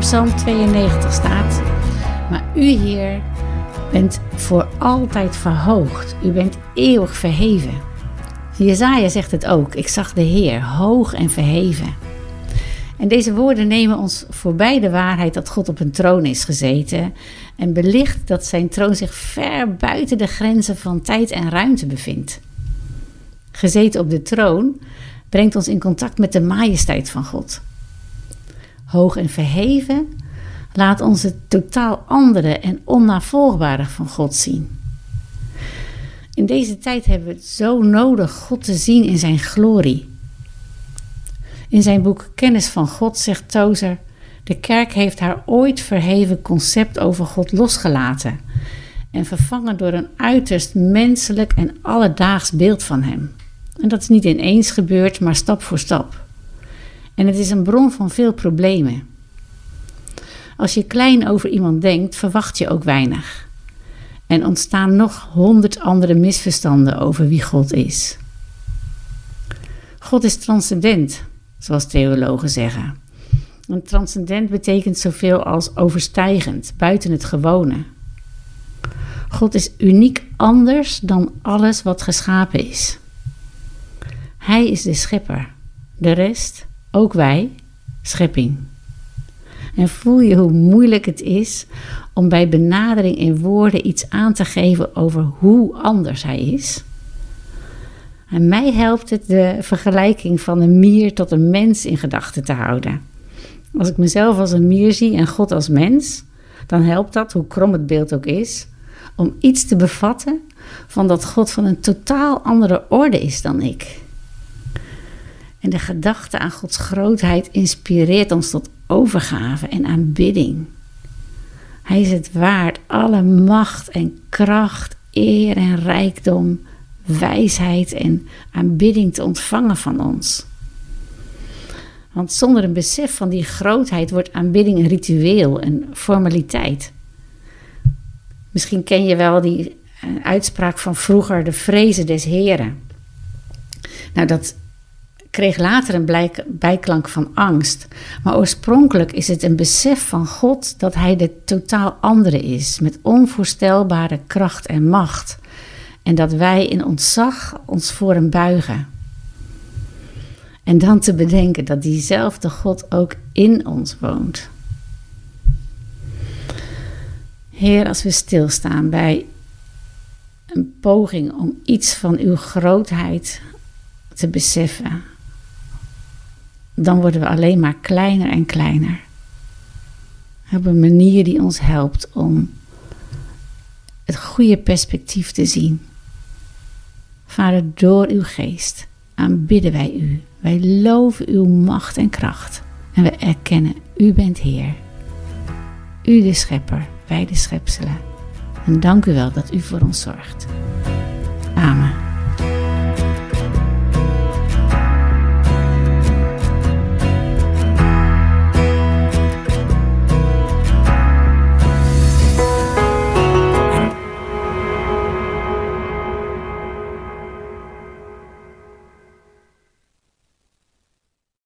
Psalm 92 staat: Maar u, Heer, bent voor altijd verhoogd. U bent eeuwig verheven. Jezaja zegt het ook. Ik zag de Heer hoog en verheven. En deze woorden nemen ons voorbij de waarheid dat God op een troon is gezeten en belicht dat zijn troon zich ver buiten de grenzen van tijd en ruimte bevindt. Gezeten op de troon brengt ons in contact met de majesteit van God. Hoog en verheven laat ons het totaal andere en onnavolgbare van God zien. In deze tijd hebben we het zo nodig God te zien in zijn glorie. In zijn boek Kennis van God zegt Tozer: De kerk heeft haar ooit verheven concept over God losgelaten en vervangen door een uiterst menselijk en alledaags beeld van Hem. En dat is niet ineens gebeurd, maar stap voor stap. En het is een bron van veel problemen. Als je klein over iemand denkt, verwacht je ook weinig. En ontstaan nog honderd andere misverstanden over wie God is. God is transcendent, zoals theologen zeggen. En transcendent betekent zoveel als overstijgend, buiten het gewone. God is uniek anders dan alles wat geschapen is. Hij is de schepper. De rest, ook wij, schepping. En voel je hoe moeilijk het is om bij benadering in woorden iets aan te geven over hoe anders hij is? En mij helpt het de vergelijking van een mier tot een mens in gedachten te houden. Als ik mezelf als een mier zie en God als mens, dan helpt dat, hoe krom het beeld ook is, om iets te bevatten van dat God van een totaal andere orde is dan ik. En de gedachte aan Gods grootheid inspireert ons tot overgave en aanbidding. Hij is het waard alle macht en kracht, eer en rijkdom, wijsheid en aanbidding te ontvangen van ons. Want zonder een besef van die grootheid wordt aanbidding een ritueel, een formaliteit. Misschien ken je wel die eh, uitspraak van vroeger, de vrezen des Heren. Nou, dat kreeg later een bijklank van angst. Maar oorspronkelijk is het een besef van God dat Hij de totaal andere is, met onvoorstelbare kracht en macht. En dat wij in ontzag ons voor Hem buigen. En dan te bedenken dat diezelfde God ook in ons woont. Heer, als we stilstaan bij een poging om iets van uw grootheid te beseffen, dan worden we alleen maar kleiner en kleiner. We hebben een manier die ons helpt om het goede perspectief te zien. Vader, door uw geest aanbidden wij u. Wij loven uw macht en kracht. En we erkennen, u bent Heer. U de schepper, wij de schepselen. En dank u wel dat u voor ons zorgt. Amen.